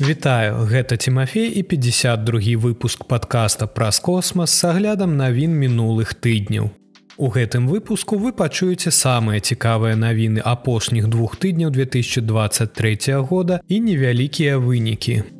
Вітаю, гэта Тимофей і 52 выпуск подкаста праз космас с аглядам навін мінулых тыдняў. У гэтым выпуску вы пачуеце самыя цікавыя навіны апошніх двух тыдняў 2023 года і невялікія вынікі.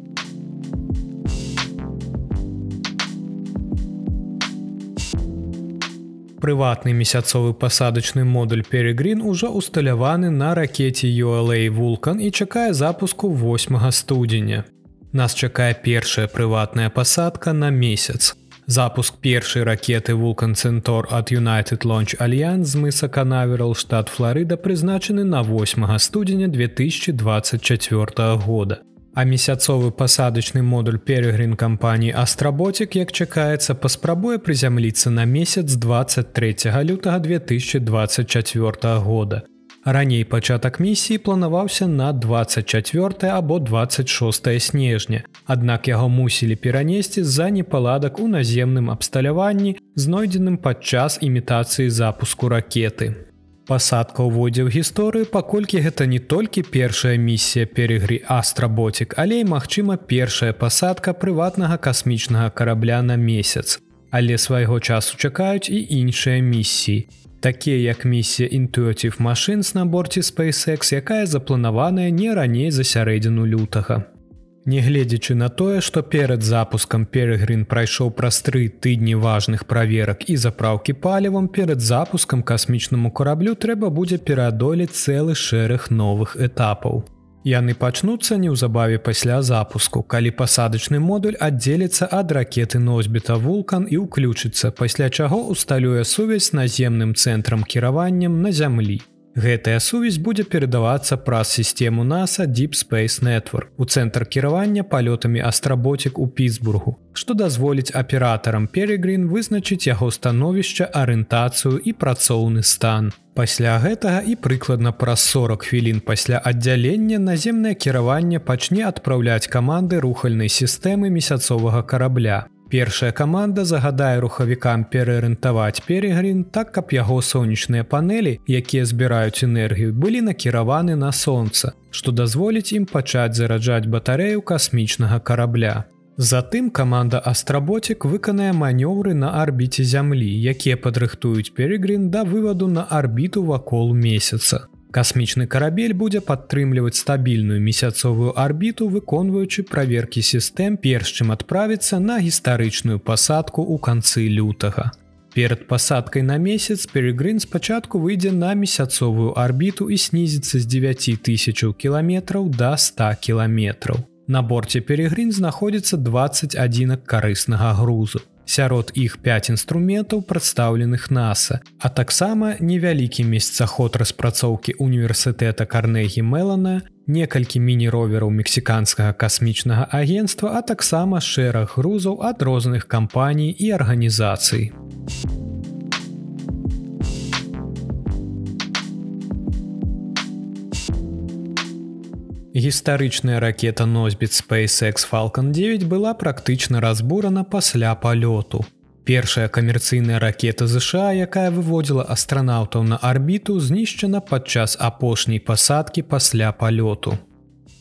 Прыватны месяцовы пасадачны модуль Перегрин ужо усталяваны на ракете ULA вулкан і чакае запуску 8 студзеня. Нас чакае першая прыватная пасадка на месяц. Запуск першай ракеты вулкан Цэнтор ад United Launch Альянс з мыса Канаверал штат Флорыда прызначаны на 8 студзеня 2024 года а месяцовы пасадачны модуль перегрин кампаніі Астработик, як чакаецца, паспрабуе прызямліцца на месяц 23 лютага 2024 года. Раней пачатак місіі планаваўся на 24 або 26 снежня. Аднак яго мусілі перанесці з-за непаладак у наземным абсталяванні, знойдзеным падчас імітацыі запуску ракеты. Пасадка ўводзе ў гісторыю, паколькі гэта не толькі першая місія перегры Астработик, але і магчыма першая пасадка прыватнага касмічнага карабля на месяц. Але свайго часу чакаюць і іншыя місіі. Такія як місія Intuitive машин на борце SpaceX, якая запланаваная не раней за сярэдзіну лютага. Нягледзячы на тое, што перад запускам перегрин прайшоў праз тры тыдні важных праверак і запраўкі палівам перад запускам касмічнаму караблю трэба будзе пераадолець цэлы шэраг новых этапаў. Яны пачнуцца неўзабаве пасля запуску, калі пасадачны модуль аддзеліцца ад ракеты носьбіта вулкан і ўключыцца, пасля чаго усталюе сувязь наземным цэнтрам кіраваннем на зямлі. Гэтая сувязь будзе перадавацца праз сістэму NASA Deep Space Network у цэнтр кіравання палётамі астработик у Пітсбургу, што дазволіць аператарам Перегрин вызначыць яго становішча арыентацыю і працоўны стан. Пасля гэтага і прыкладна праз 40 хвілін пасля аддзялення наземнае кіраванне пачне адпраўляць каманды рухальнай сістэмы месяцовага карабля. Першая каманда загадае рухавікам пераарыентаваць перегрин так, каб яго сонечныя панелі, якія збіраюць энергію, былі накіраваны на сонца, што дазволіць ім пачаць зараджаць батарэю касмічнага карабля. Затым каманда Астработик выканае манёўры на арбіце зямлі, якія падрыхтуюць перегрин да вываду на арбіту вакол месяца. Касмічны карабель будзе падтрымліваць стабільную месяцовую арбіту, выконваючы праверкі сістэм перш чым адправіцца на гістарычную пасадку ў канцы лютага. Перад пасадкай на месяц перегрын спачатку выйдзе на месяцовую арбіту і снізіцца з 9000 кіламетраў да 100 кіламетраў. На борце перегрын знаходзіцца 21 карыснага грузу сярод іх 5 інструментаў прадстаўленых NASAа, а таксама невялікі месяцаход распрацоўкі універсітэта Карнегі Мелана, некалькі міні-ровераў мексіканскага касмічнага агенства, а таксама шэраг грузаў ад розных кампаній і арганізацый. Гістарычная ракета носьбіт SpaceX Falалcon 9 была практычна разбурана пасля палёту. Першая камерцыйная ракета ЗША, якая выводзіла астранаўтаў на арбіту, знішчана падчас апошняй пасадкі пасля палёту.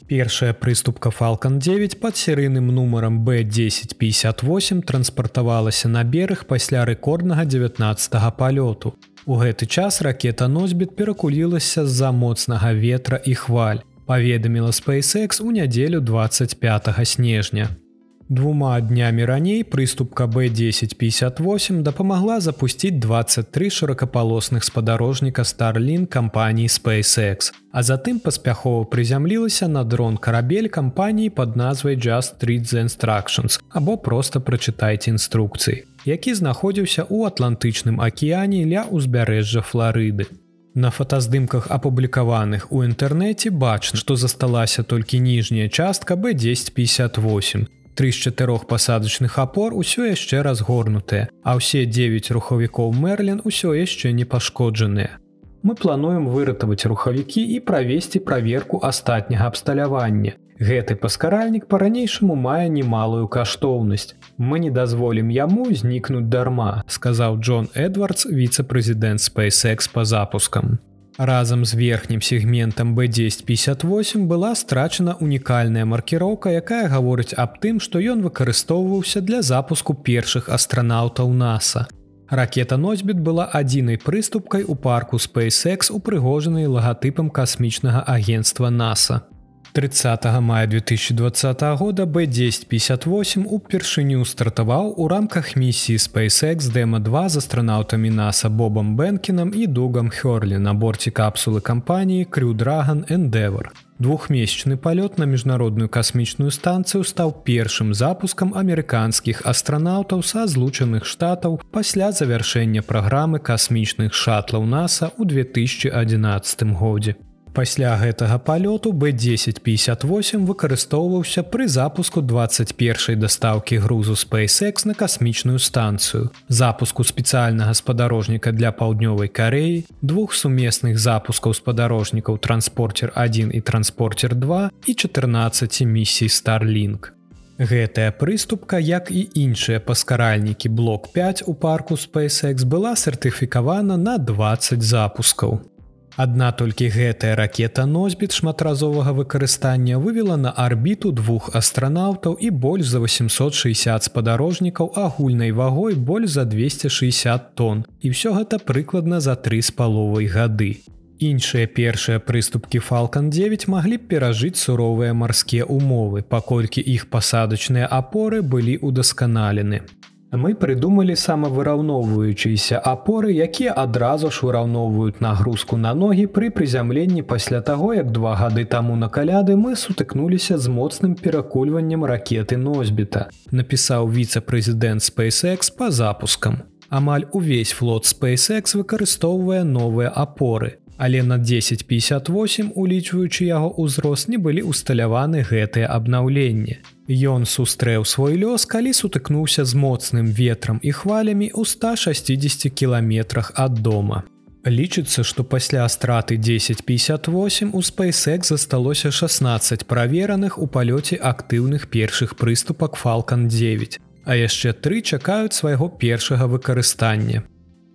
Першая прыступка Falалcon 9 пад серыйным нумарам B1058 транспартавалася на бераг пасля рэкорднага 19 палёту. У гэты час ракета носьбіт перакулілася з-за моцнага ветра і хваль паведаміла SpaceX у нядзелю 25 снежня. Двума днямі раней прыступка B1058 дапамагла запусціць 23 шырокапалосных спадарожніка Starlin кампаніі SpaceX, а затым паспяхова прызямлілася на дрон карабель кампаніі пад назвай Just Street the Instructions або проста прачытайце інструкцыі, які знаходзіўся ў атлантычным акіяне ля ўзбярэжжа Флорыды. На фотаздымках апублікаваных у інтэрнэце бачна, што засталася толькі ніжняя частка B1058. Тры з чатырох пасадачных апор усё яшчэ разгорнутыя, а ўсе 9 рухавікоў Мерлін усё яшчэ не пашкоджаныя. Мы плануем выратаваць рухавікі і правесці праверку астатняга абсталявання. Гэты паскаральнік па-ранейшаму мае немалую каштоўнасць. Мы не дазволім яму знікнуць дарма, сказаў Джон Эдвардс, віцэ-прэзідэнт SpaceX па запускам. Разам з верхнім сегментам B1058 была страчана унікальная маркіроўка, якая гаворыць аб тым, што ён выкарыстоўваўся для запуску першых астранаўтаў NASA. Ракета носьбіт была адзінай прыступкай у парку SpaceX упрыгожанай лагатыпам касмічнага агенства NASA. 30 мая 2020 года B1058 упершыню стартаваў у рамках місіі SpaceX Дма2 з астранаўтамі NASA Бобам Бэнкінам і дугам Хёрлі на борце капсулы кампаніі Крюдраган Endeavor. Двухмесячны палёт на міжнародную касмічную станцыю стаў першым запускам амерыканскіх астранаўтаў са злучаных штатаў пасля завяршэння праграмы касмічных шатлаў NASA ў 2011 годзе. Пасля гэтага палёту B1058 выкарыстоўваўся пры запуску 21 дастаўкі грузу SpaceX на касмічную станцыю, запуску спецыяльнага спадарожніка для паўднёвай кареі, двух сумесных запускаў спадарожнікаў транспортер 1 і транспортер 2 і 14 місій Starлink. Гэтая прыступка, як і іншыя паскаральнікі блок 5 у парку SpaceX была сертыфікавана на 20 запускаў. Адна толькі гэтая ракета носьбіт шматразовага выкарыстання вывела на арбіту двух астранаўтаў і больш за 860 спадарожнікаў агульнай вагой больш за 260 тонн. І ўсё гэта прыкладна за тры з паловай гады. Іншыя першыя прыступкі Фалкан 9 маглі б перажыць суровыя марскія умовы, паколькі іх пасадачныя апоры былі ўдасканалены. Мы прыдумалі самавыраўноўваючыся апоры, якія адразу ж выраўноўваюць нагрузку на ногі пры прызямленні пасля таго, як два гады таму на каляды мы сутыкнуліся з моцным перакульваннем ракеты носьбіта, напісаў віцэ-прэзідэнт SpaceX па запускам. Амаль увесь флот SpaceX выкарыстоўвае новыя апоры. Але на 1058, улічваючы яго ўзрост, не былі усталяваны гэтыя абнаўленні. Ён сустрэў свой лёс, калі сутыкнуўся з моцным ветрам і хвалямі ў 160 кіламетрах ад дома. Лічыцца, што пасля страты 1058 у SpaceX засталося 16 правераных у палёце актыўных першых прыступак Falалcon 9, а яшчэ тры чакаюць свайго першага выкарыстання.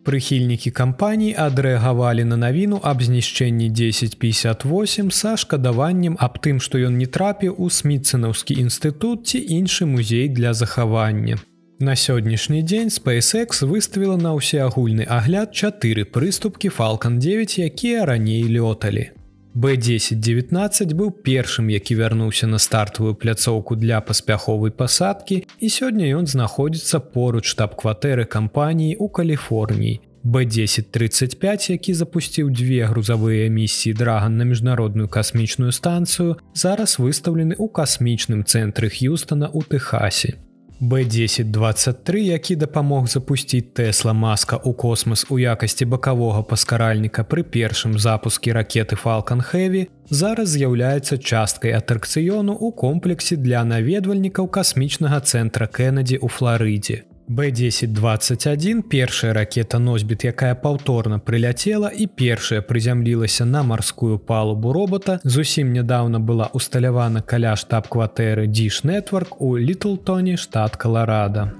Прыхільнікі кампаній адрэагавалі на навіну аб знішчэнні 1058 са шкадаваннем аб тым, што ён не трапіў у смітцынаўскі інстытут ці іншы музей для захавання. На сённяшні дзень SpaceX выставіла на ўсеагульны агляд чатыры прыступкі Falалcon 9, якія раней лёталі. B1019 быў першым, які вярнуўся на стартавую пляцоўку для паспяховай пасадкі і сёння ён знаходзіцца поруч штаб-кватэры кампаніі ў Каліфорніі. B1035, які запусціў две грузавыя місіі драган на міжнародную касмічную станцыю, зараз выстаўлены ў касмічным цэнтры Х'юстона ў Тэхасе. B1023, які дапамог запусціць Тэсла маска ў космас у якасці бакавога паскаральніка пры першым запуске ракеты Falалcon Heavy, зараз з'яўляецца часткай атракцыёну ў комплексе для наведвальнікаў касмічнага цэнтра Кеннеді ў Флорыдзе. B1021 першая ракета носьбіт, якая паўторна прыляцела і першая прызямлілася на марскую палубу робота, зусім нядаўна была усталявана каля штаб-кватэры Дзіш Network у Літлтоне, штат Каларада.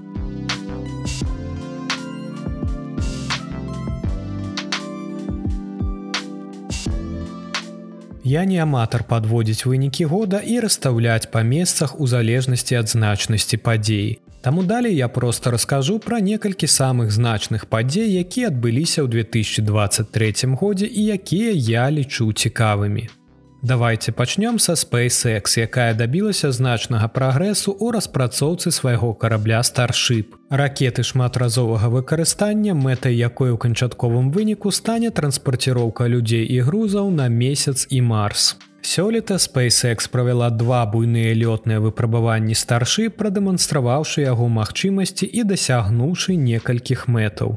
Я не аматар падводзіць вынікі года і расстаўляць па месцах у залежнасці ад значнасці падзеі. Таму далей я просто раскажу пра некалькі самых значных падзей, якія адбыліся ў 2023 годзе і якія я лічу цікавымі. Давайте пачнём са SpaceX, якая дабілася значнага прагрэсу ў распрацоўцы свайго карабля Starship. Ракеты шматразовага выкарыстання, мэтай якой у канчатковым выніку стане транспарціроўка людзей і грузаў на месяц і марс. Сёлета SpaceX правяла два буйныя лётныя выпрабаванні старшы, прадэманстраваўшы яго магчымасці і дасягнуўшы некалькіх мэтаў.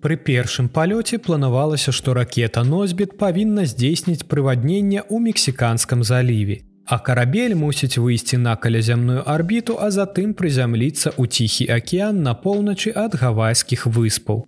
Пры першым палёце планавалася, што ракета носьбіт павінна здзейсніць прываднення ў мексіканскам заліве. А карабель мусіць выйсці на калязямную арбіту, а затым прызямліцца ў ціхі акеан на поўначы ад гавайскіх выспаў.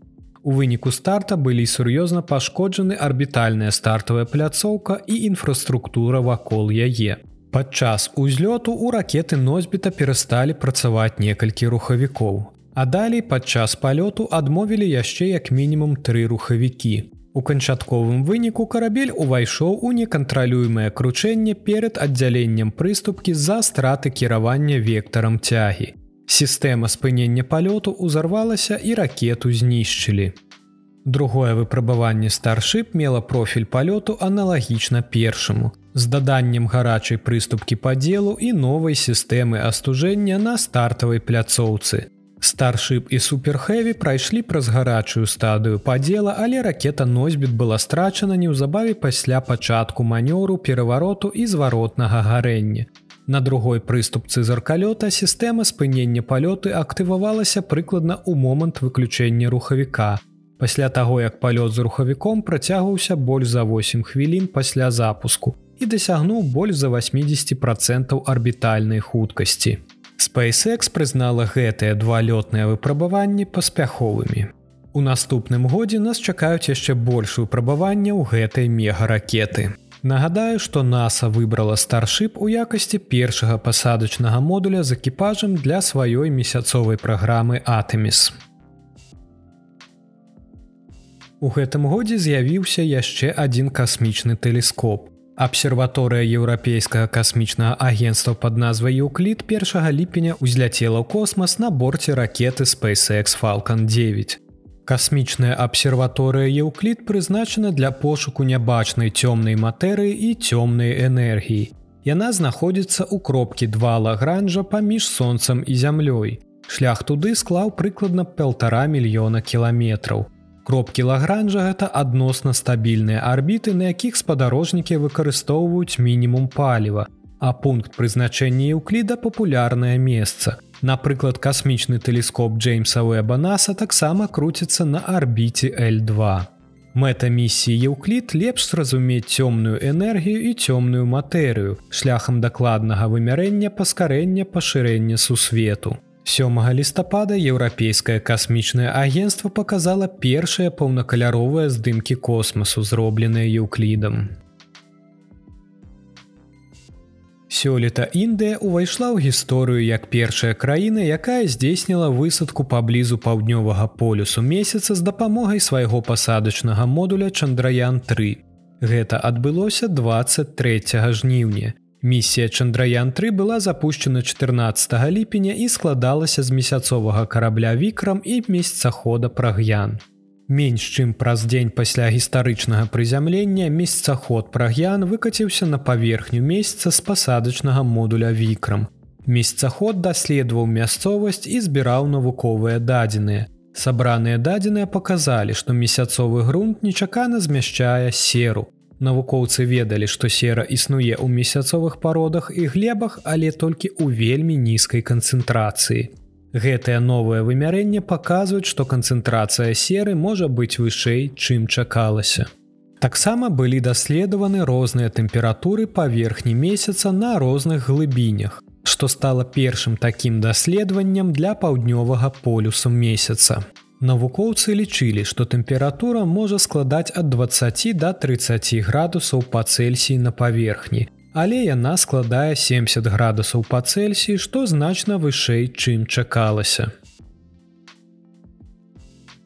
У выніку старта былі сур'ёзна пашкоджаны арбітальная стартавая пляцоўка і інфраструктура вакол яе. Падчас узлёту ў ракеты носьбіта перасталі працаваць некалькі рухавікоў. А далей падчас палёту адмовілі яшчэ як мінімум тры рухавікі. У канчатковым выніку карабель увайшоў у некантралюемае кручэнне перад аддзяленнем прыступкі з-за страты кіравання вектарам цягі. Сістэма спынення палёту ўзарвалася і ракету знішчылі. Другое выпрабаванне старшып мела профіль палёту аналагічна першаму, з даданнем гарачай прыступкі падзелу і новай сістэмы астужэння на стартавай пляцоўцы. Старшып і суперхэві прайшлі праз гарачую стадыю падзела, але ракета носьбіт была страчана неўзабаве пасля пачатку манёру перавароту і зваротнага гарэння. На другой прыступцы заркалёта сістэма спынення палёты актывавалася прыкладна ў момант выключэння рухавіка. Пасля таго, як палёт з рухавіком працягваўся больш за 8 хвілін пасля запуску і дасягнуў больш за 80 процентаў арбітальнай хуткасці. SpaceX прызнала гэтыя два лётныя выпрабаванні паспяховымі. У наступным годзе нас чакаюць яшчэ больш выпрабавання ў гэтай мегаракеты. Нагадаю, што NASAа выбрала старшып у якасці першага пасадачнага модуля з экіпажам для сваёй месяцовай праграмы Атэміс. У гэтым годзе з'явіўся яшчэ адзін касмічны тэлескоп. Абсерваторыя еўрапейскага касмічнага агенства пад назвай Юклід 1 ліпеня ўзляцела ў космас на борце ракеты SpaceX Falалcon 9. Касмічная абсерваторыя Еўклід прызначана для пошуку нябачнай цёмнай матэрыі і цёмнай энергіі. Яна знаходзіцца ў кропкі два лагранжа паміж сонцам і зямлёй. Шлях туды склаў прыкладна паўтара мільёна кіламетраў. Кропкі лагранжа гэта адносна стабільныя арбіты, на якіх спадарожнікі выкарыстоўваюць мінімум паліва, а пункт прызначэння Еўкліда папулярнае месца. Напрыклад, касмічны тэлескоп Джеймса Уэба NASAа таксама круціцца на арбіце L2. Мэта місіі Еўклід лепш зразумець цёмную энергію і цёмную матэрыю шляхам дакладнага вымярэння паскарэння пашырэння сусвету. Сёмага лістапада еўрапейскае касмічнае агенцтва паказала першыя паўнакаляровыя здымкі космасу, зробленыя еўклідам. Сёлета Індыя ўвайшла ў гісторыю як першая краіна, якая здзейсніла высадку паблізу паўднёвага полюсу месяца з дапамогай свайго пасадачнага модуля Чандраян-3. Гэта адбылося 23 жніўня. Місія Чандраян-3 была запущена 14 ліпеня і складалася з месяцовага карабля вікрам і месяцахода праг'ян. Менш чым праз дзень пасля гістарычнага прызямлення месяцаход праг'ян выкаціўся на паверхню месяца з пасадачнага модуля вікрам. Месяцаход даследаваў мясцовасць і збіраў навуковыя дадзеныя. Сабраныя дадзеныя паказалі, што месяцовы грунт нечакана змяшчае серу. Навукоўцы ведалі, што сера існуе ў месяцовых пародах і глебах, але толькі ў вельмі нізкай канцэнтрацыі. Гэтае новае вымярэнне паказваюць, што канцэнтрацыя серы можа быць вышэй, чым чакалася. Таксама былі даследаваны розныя тэмпературы паверхні месяца на розных глыбінях, што стала першым такім даследаваннем для паўднёвага полюсу месяца. Навукоўцы лічылі, што тэмпература можа складаць ад 20 до 30 градусаў па цельсіі на паверхні, але яна складае 70 градусаў па цельсіі, што значна вышэй, чым чакалася.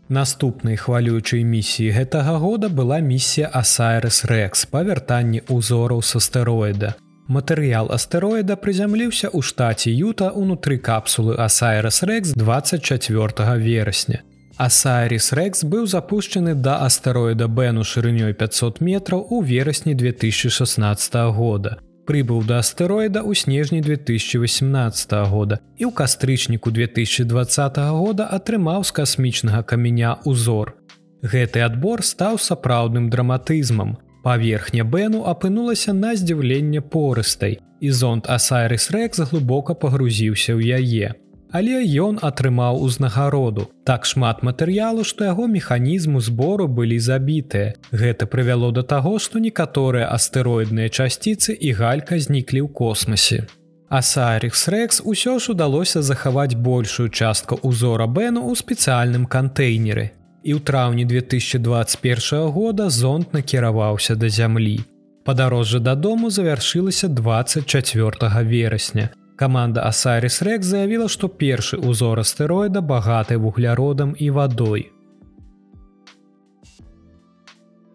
Наступнай хвалюючай місіі гэтага года была місія Асайрес Рекс па вяртанні ўзораў с астэроіда. Матэрыял астэроіда прызямліўся ў штаце Юта ўнутры капсулы Асайрес Рекс 24 верасня. Асайрис Рекс быў запущены да астэроіда Бэну шырынёй 500 метраў у верасні 2016 года. Прыбыў да астэроіда ў снежні 2018 года і ў кастрычніку 2020 года атрымаў з касмічнага каменя узор. Гэты адбор стаў сапраўдным драматызмам. Паверхня Бэну апынулася на здзіўленне порыстай, і зонт Асайрис Рекс глыбока пагрузіўся ў яе але ён атрымаў узнагароду. Так шмат матэрыялу што яго механізму збору былі забітыя. Гэта прывяло да таго што некаторыя астэроідныя часціцы і галька зніклі ў космосе асарикс рекс усё ж удалося захаваць большую частку узора бэну ў спецыяльным кантэйнеры. І ў траўні 2021 года зонт накіраваўся да зямлі. Падарожжа дадому завяршылася 24 верасня Каманда Асарис Рек заявіла, што першы ўзор астэроіда багаты вугляродам і вадой.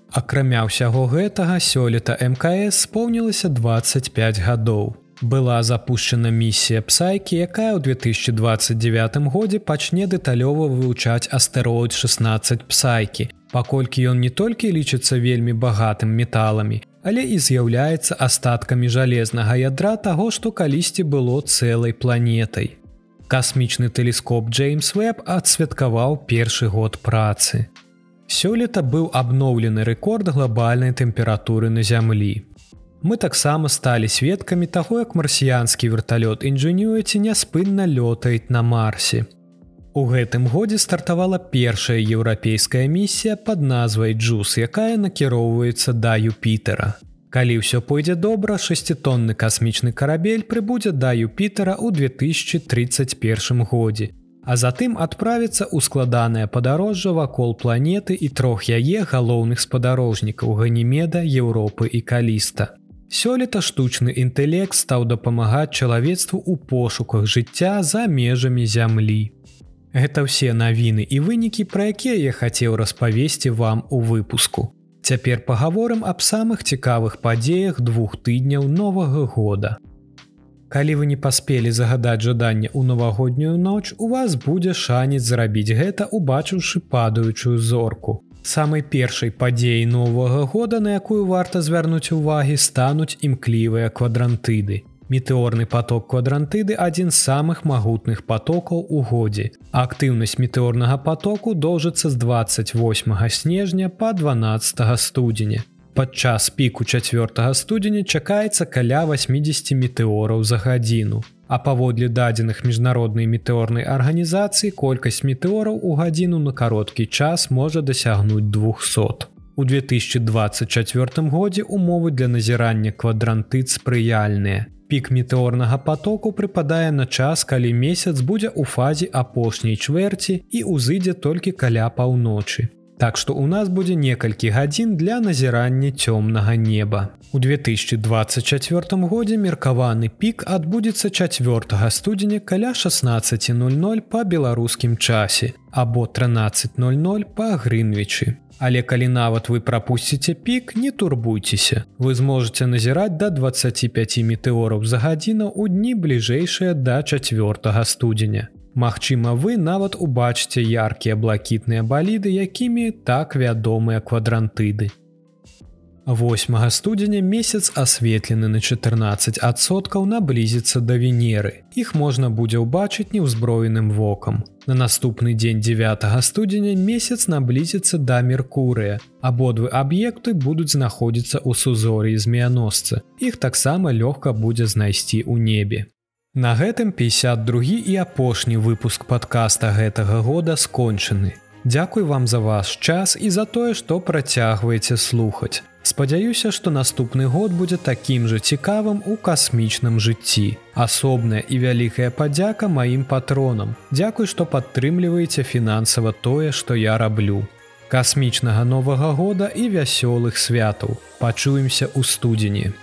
Акрамя ўсяго гэтага сёлета мкс споўнілася 25 гадоў была запущена місія псайкі якая ў 2029 годзе пачне дэталёва вывучаць астэроід 16 псайкі паколькі ён не толькі лічыцца вельмі багатым металамі але і з'яўляецца астаткамі жалезнага ядра таго што калісьці было цэлай планетай. Касмічны тэлескоп джеймс веб адсвяткаваў першы год працы. Сёлета быў абноўлены рэкорд глобальнай тэмпературы на зямлі. Мы таксама сталі сведкамі таго як марсіянскі верталёт інжынюеці няспынна лётаюць на марсе У гэтым годзе стартавала першая еўрапейская місія под назвай джус якая накіроўваецца да юпітера калі ўсё пойдзе добра шеститонны касмічны карабель прыбудзе да юпітера ў 2031 годзе а затым адправіцца ў складанае падарожжа вакол планеты і трох яе галоўных спадарожнікаў ганімеда Еўропы і каліста Сёлета штучны інтэлект стаў дапамагаць чалавецтву ў пошуках жыцця за межамі зямлі. Гэта ўсе навіны і вынікі, пра якія я хацеў распавесці вам у выпуску. Цяпер пагаворым аб самых цікавых падзеях двух тыдняў новага года. Калі вы не паспелі загадаць жаданне ў навагоднюю ноч, у вас будзе шанец зрабіць гэта, убачыўшы падаючую зорку самай першай падзеі новага года на якую варта звярнуць увагі стануць імклівыя квадрантыды метэорны поток квадрантыды адзін з самых магутных потокаў у годзе актыўнасць метэорнага потоку доўжыцца з 28 снежня по 12 студзеня падчас піку 4 студзеня чакаецца каля 80 метэораў за гадзіну А паводле дадзеных міжнароднай метэорнай арганізацыі колькасць метэораў у гадзіну на кароткі час можа дасягнуць 200. У 2024 годзе умовы для назірання квадрантыт спрыяльныя. Пік метэорнага потоку прыпадае на час, калі месяц будзе ў фазе апошняй чвэрці і ўзыдзе толькі каля паўночы. Так што ў нас будзе некалькі гадзін для назірання цёмнага неба. У 2024 годзе меркаваны пік адбудзецца 4 студзеня каля 16:00 па беларускім часе або 13:00 па грынвічы. Але калі нават вы прапусціце пік, не турбуйцеся. Вы зможаце назіраць да 25 метэораў за гадзіну ў дні бліжэйшыя да 4 студзеня. Магчыма, вы нават убачце яркія блакітныя баліды, якімі так вядомыя квадрантыды. 8 студзеня месяц асветлены на 14соткаў наблізіцца да венеры. Іх можна будзе ўбачыць неўзброеным вокам. На наступны дзень 9 студзеня месяц наблізіцца да Меркурыя. Абодвы аб'екты будуць знаходзіцца ў сузоры змеяносцы. Іх таксама лёгка будзе знайсці ў небе. На гэтым 52 і апошні выпуск падкаста гэтага года скончаны. Дзякуй вам за ваш час і за тое, што працягваеце слухаць. Спадзяюся, што наступны год будзе такім жа цікавым у касмічным жыцці. Асобная і вялікая падзяка маім патронам. Дзякуй, што падтрымліваеце фінансава тое, што я раблю. Касмічнага новага года і вясёлых святаў. Пачуемся ў студзені.